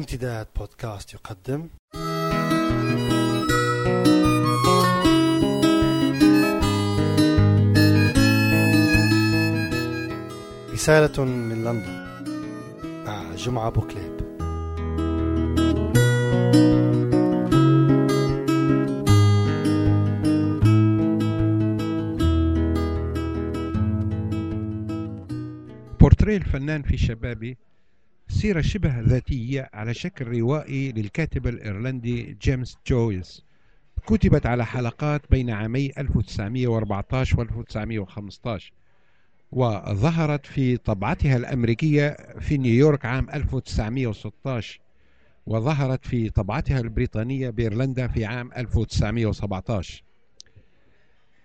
امتداد بودكاست يقدم. رسالة من لندن. مع جمعة بوكليب بورتريه الفنان في شبابه سيرة شبه ذاتية على شكل روائي للكاتب الإيرلندي جيمس جويس. كتبت على حلقات بين عامي 1914 و 1915 وظهرت في طبعتها الأمريكية في نيويورك عام 1916 وظهرت في طبعتها البريطانية بإيرلندا في عام 1917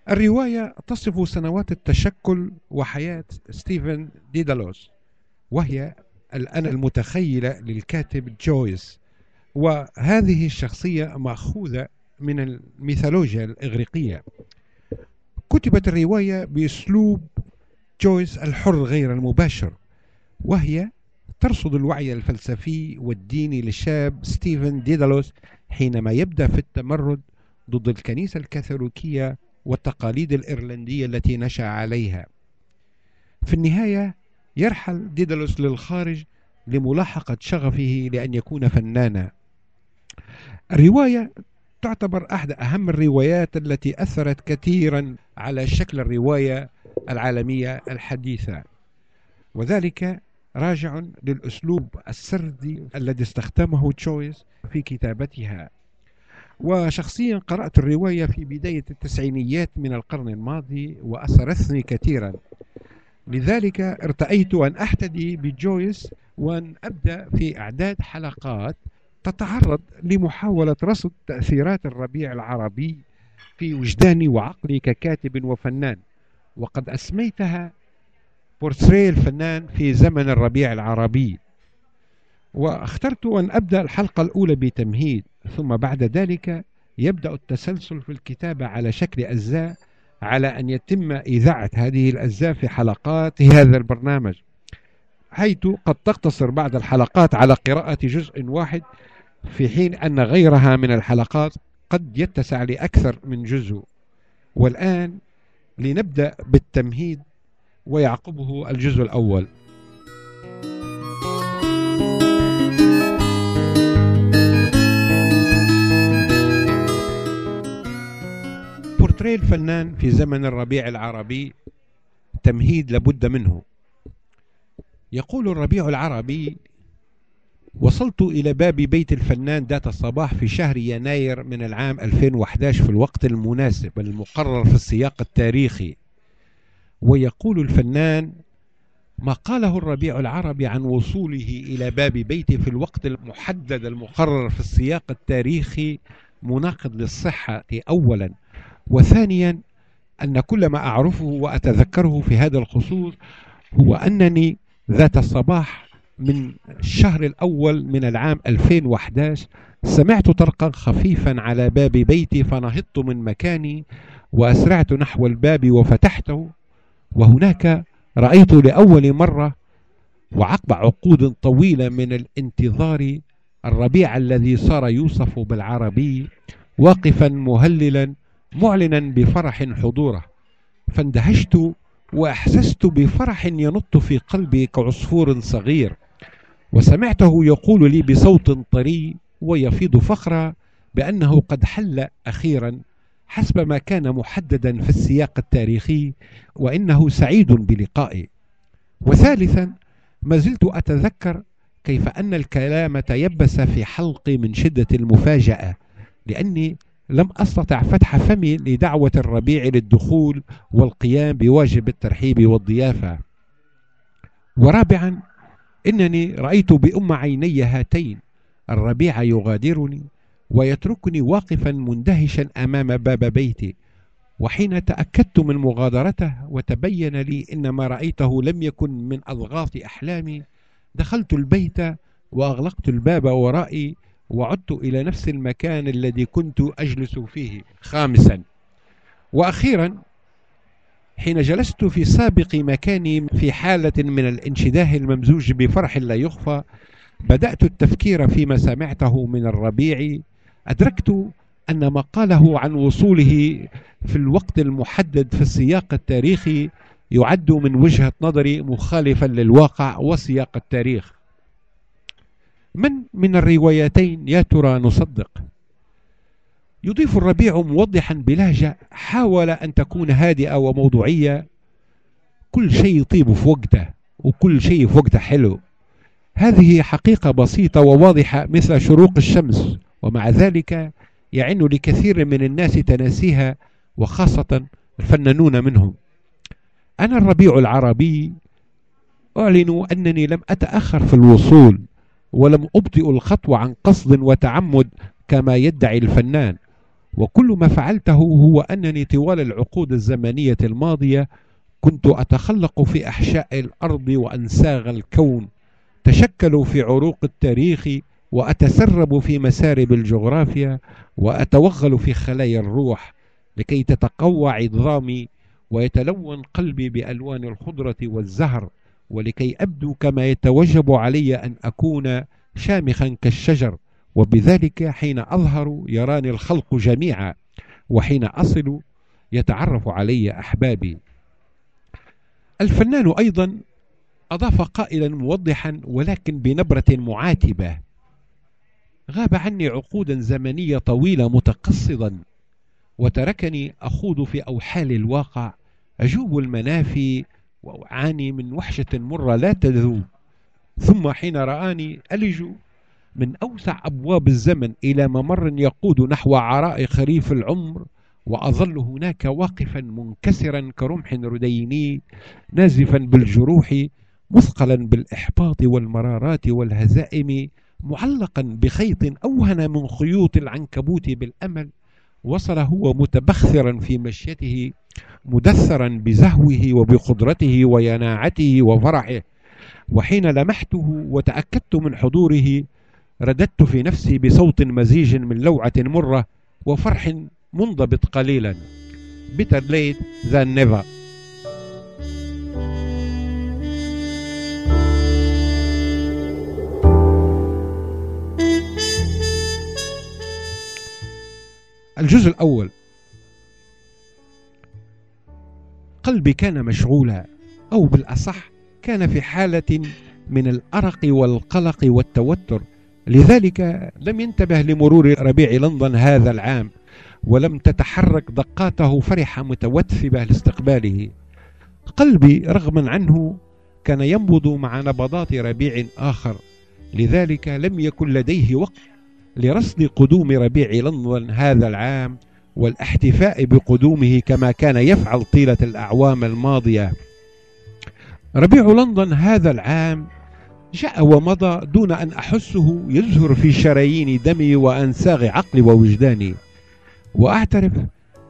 الرواية تصف سنوات التشكل وحياة ستيفن ديدالوس وهي الأنا المتخيلة للكاتب جويس. وهذه الشخصية مأخوذة من الميثولوجيا الإغريقية. كتبت الرواية بأسلوب جويس الحر غير المباشر وهي ترصد الوعي الفلسفي والديني للشاب ستيفن ديدالوس حينما يبدأ في التمرد ضد الكنيسة الكاثوليكية والتقاليد الإيرلندية التي نشأ عليها. في النهاية يرحل ديدالوس للخارج لملاحقة شغفه لأن يكون فنانا. الرواية تعتبر أحد أهم الروايات التي أثرت كثيرا على شكل الرواية العالمية الحديثة. وذلك راجع للأسلوب السردي الذي استخدمه تشويس في كتابتها. وشخصيا قرأت الرواية في بداية التسعينيات من القرن الماضي وأثرتني كثيرا. لذلك ارتأيت أن أحتدي بجويس وأن أبدأ في إعداد حلقات تتعرض لمحاولة رصد تأثيرات الربيع العربي في وجداني وعقلي ككاتب وفنان. وقد أسميتها بورتريه الفنان في زمن الربيع العربي. واخترت أن أبدأ الحلقة الأولى بتمهيد ثم بعد ذلك يبدأ التسلسل في الكتابة على شكل أجزاء على أن يتم إذاعة هذه الأجزاء في حلقات هذا البرنامج حيث قد تقتصر بعض الحلقات على قراءة جزء واحد في حين أن غيرها من الحلقات قد يتسع لأكثر من جزء. والآن لنبدأ بالتمهيد ويعقبه الجزء الأول. بورتريه الفنان في زمن الربيع العربي تمهيد لابد منه. يقول الربيع العربي وصلت إلى باب بيت الفنان ذات الصباح في شهر يناير من العام 2011 في الوقت المناسب المقرر في السياق التاريخي. ويقول الفنان ما قاله الربيع العربي عن وصوله إلى باب بيته في الوقت المحدد المقرر في السياق التاريخي مناقض للصحة أولا. وثانيا أن كل ما أعرفه وأتذكره في هذا الخصوص هو أنني ذات الصباح من الشهر الأول من العام 2011 سمعت طرقا خفيفا على باب بيتي فنهضت من مكاني وأسرعت نحو الباب وفتحته وهناك رأيت لأول مرة وعقب عقود طويلة من الانتظار الربيع الذي صار يوصف بالعربي واقفا مهللا معلنا بفرح حضوره. فاندهشت وأحسست بفرح ينط في قلبي كعصفور صغير. وسمعته يقول لي بصوت طري ويفيض فخرا بأنه قد حل أخيرا حسب ما كان محددا في السياق التاريخي وإنه سعيد بلقائي. وثالثا ما زلت أتذكر كيف أن الكلام تيبس في حلقي من شدة المفاجأة لأني لم أستطع فتح فمي لدعوة الربيع للدخول والقيام بواجب الترحيب والضيافة. ورابعا إنني رأيت بأم عيني هاتين. الربيع يغادرني ويتركني واقفا مندهشا أمام باب بيتي. وحين تأكدت من مغادرته وتبين لي إن ما رأيته لم يكن من أضغاث أحلامي دخلت البيت وأغلقت الباب ورائي وعدت إلى نفس المكان الذي كنت أجلس فيه خامسا. وأخيرا حين جلست في سابق مكاني في حالة من الانشداه الممزوج بفرح لا يخفى بدأت التفكير فيما سمعته من الربيع. أدركت أن ما قاله عن وصوله في الوقت المحدد في السياق التاريخي يعد من وجهة نظري مخالفا للواقع وسياق التاريخ. من من الروايتين يا ترى نصدق؟ يضيف الربيع موضحا بلهجة حاول أن تكون هادئة وموضوعية. كل شيء يطيب في وقته وكل شيء في وقته حلو. هذه حقيقة بسيطة وواضحة مثل شروق الشمس ومع ذلك يعن لكثير من الناس تناسيها وخاصة الفنانون منهم. أنا الربيع العربي أعلن أنني لم أتأخر في الوصول. ولم أبطئ الخطوة عن قصد وتعمد كما يدعي الفنان. وكل ما فعلته هو أنني طوال العقود الزمنية الماضية كنت أتخلق في أحشاء الأرض وأنساغ الكون تشكلوا في عروق التاريخ وأتسرب في مسارب الجغرافيا وأتوغل في خلايا الروح لكي تتقوى عظامي ويتلون قلبي بألوان الخضرة والزهر. ولكي أبدو كما يتوجب علي أن أكون شامخا كالشجر وبذلك حين أظهر يراني الخلق جميعا وحين أصل يتعرف علي أحبابي. الفنان أيضا أضاف قائلا موضحا ولكن بنبرة معاتبة غاب عني عقودا زمنية طويلة متقصدا وتركني أخوض في أوحال الواقع أجوب المنافي وأعاني من وحشة مرة لا تذوب. ثم حين رآني ألج من أوسع أبواب الزمن إلى ممر يقود نحو عراء خريف العمر وأظل هناك واقفا منكسرا كرمح رديني نازفا بالجروح مثقلا بالإحباط والمرارات والهزائم معلقا بخيط أوهن من خيوط العنكبوت بالأمل. وصل هو متبخرا في مشيته مدثرا بزهوه وبقدرته ويناعته وفرحه. وحين لمحته وتأكدت من حضوره رددت في نفسي بصوت مزيج من لوعة مرة وفرح منضبط قليلا. Better late than never. الجزء الأول. قلبي كان مشغولا أو بالأصح كان في حالة من الأرق والقلق والتوتر. لذلك لم ينتبه لمرور ربيع لندن هذا العام ولم تتحرك دقاته فرحة متوثبة لاستقباله. قلبي رغما عنه كان ينبض مع نبضات ربيع آخر لذلك لم يكن لديه وقت لرصد قدوم ربيع لندن هذا العام والاحتفاء بقدومه كما كان يفعل طيلة الأعوام الماضية. ربيع لندن هذا العام جاء ومضى دون أن أحسه يزهر في شرايين دمي وأنساغ عقلي ووجداني. وأعترف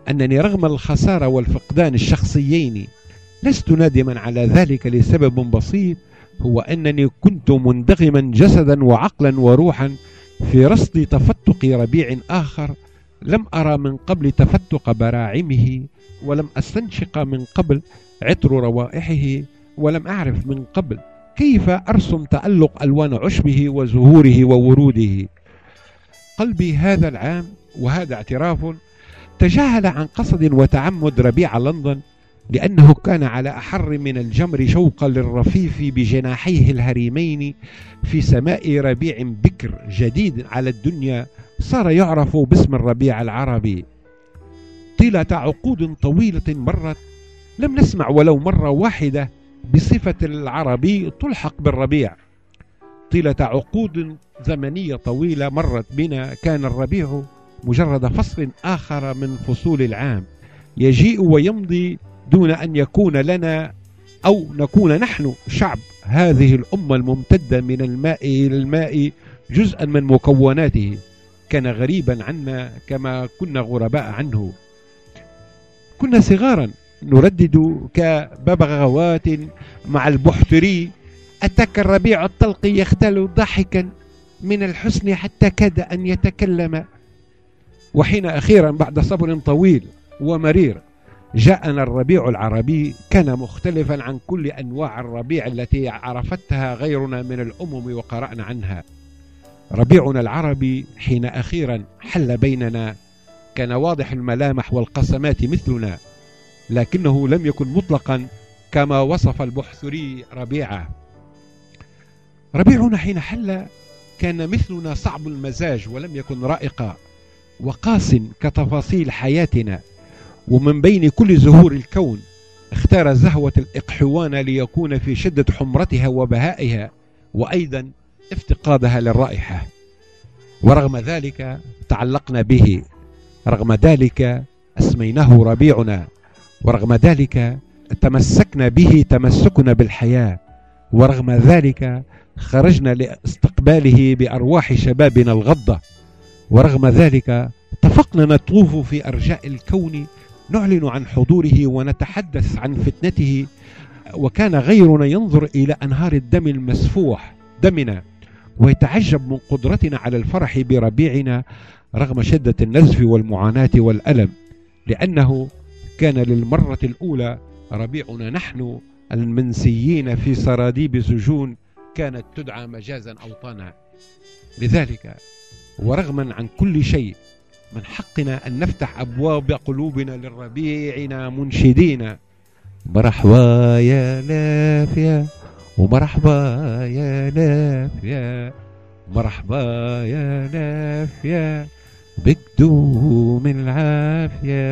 أنني رغم الخسارة والفقدان الشخصيين لست نادما على ذلك لسبب بسيط هو أنني كنت مندغما جسدا وعقلا وروحا في رصد تفتق ربيع آخر لم أرى من قبل تفتق براعمه ولم أستنشق من قبل عطر روائحه ولم أعرف من قبل كيف أرسم تألق ألوان عشبه وزهوره ووروده. قلبي هذا العام وهذا اعتراف تجاهل عن قصد وتعمد ربيع لندن لأنه كان على أحر من الجمر شوقا للرفيف بجناحيه الهريمين في سماء ربيع بكر جديد على الدنيا صار يعرف باسم الربيع العربي. طيلة عقود طويلة مرت لم نسمع ولو مرة واحدة بصفة العربي تلحق بالربيع. طيلة عقود زمنية طويلة مرت بنا كان الربيع مجرد فصل آخر من فصول العام. يجيء ويمضي دون أن يكون لنا أو نكون نحن شعب هذه الأمة الممتدة من الماء إلى الماء جزءا من مكوناته كان غريبا عنا كما كنا غرباء عنه. كنا صغارا نردد كببغاوات مع البحتري. أتاك الربيع الطلق يختل ضاحكا من الحسن حتى كاد أن يتكلم. وحين أخيرا بعد صبر طويل ومرير جاءنا الربيع العربي كان مختلفا عن كل أنواع الربيع التي عرفتها غيرنا من الأمم وقرأنا عنها. ربيعنا العربي حين أخيرا حل بيننا كان واضح الملامح والقسمات مثلنا لكنه لم يكن مطلقا كما وصف البحثري ربيعة. ربيعنا حين حل كان مثلنا صعب المزاج ولم يكن رائقا وقاس كتفاصيل حياتنا. ومن بين كل زهور الكون اختار زهوة الإقحوان ليكون في شدة حمرتها وبهائها وأيضا افتقادها للرائحة. ورغم ذلك تعلقنا به. رغم ذلك أسميناه ربيعنا. ورغم ذلك تمسكنا به تمسكنا بالحياة. ورغم ذلك خرجنا لاستقباله بأرواح شبابنا الغضة. ورغم ذلك اتفقنا نطوف في أرجاء الكون نعلن عن حضوره ونتحدث عن فتنته. وكان غيرنا ينظر إلى أنهار الدم المسفوح دمنا ويتعجب من قدرتنا على الفرح بربيعنا رغم شدة النزف والمعاناة والألم لأنه كان للمرة الأولى ربيعنا نحن المنسيين في سراديب سجون كانت تدعى مجازا أوطانا لذلك ورغما عن كل شيء من حقنا أن نفتح أبواب قلوبنا للربيعنا منشدين. مرحبا يا لافيا ومرحبا يا لافيا مرحبا يا لافيا بقدوم العافية.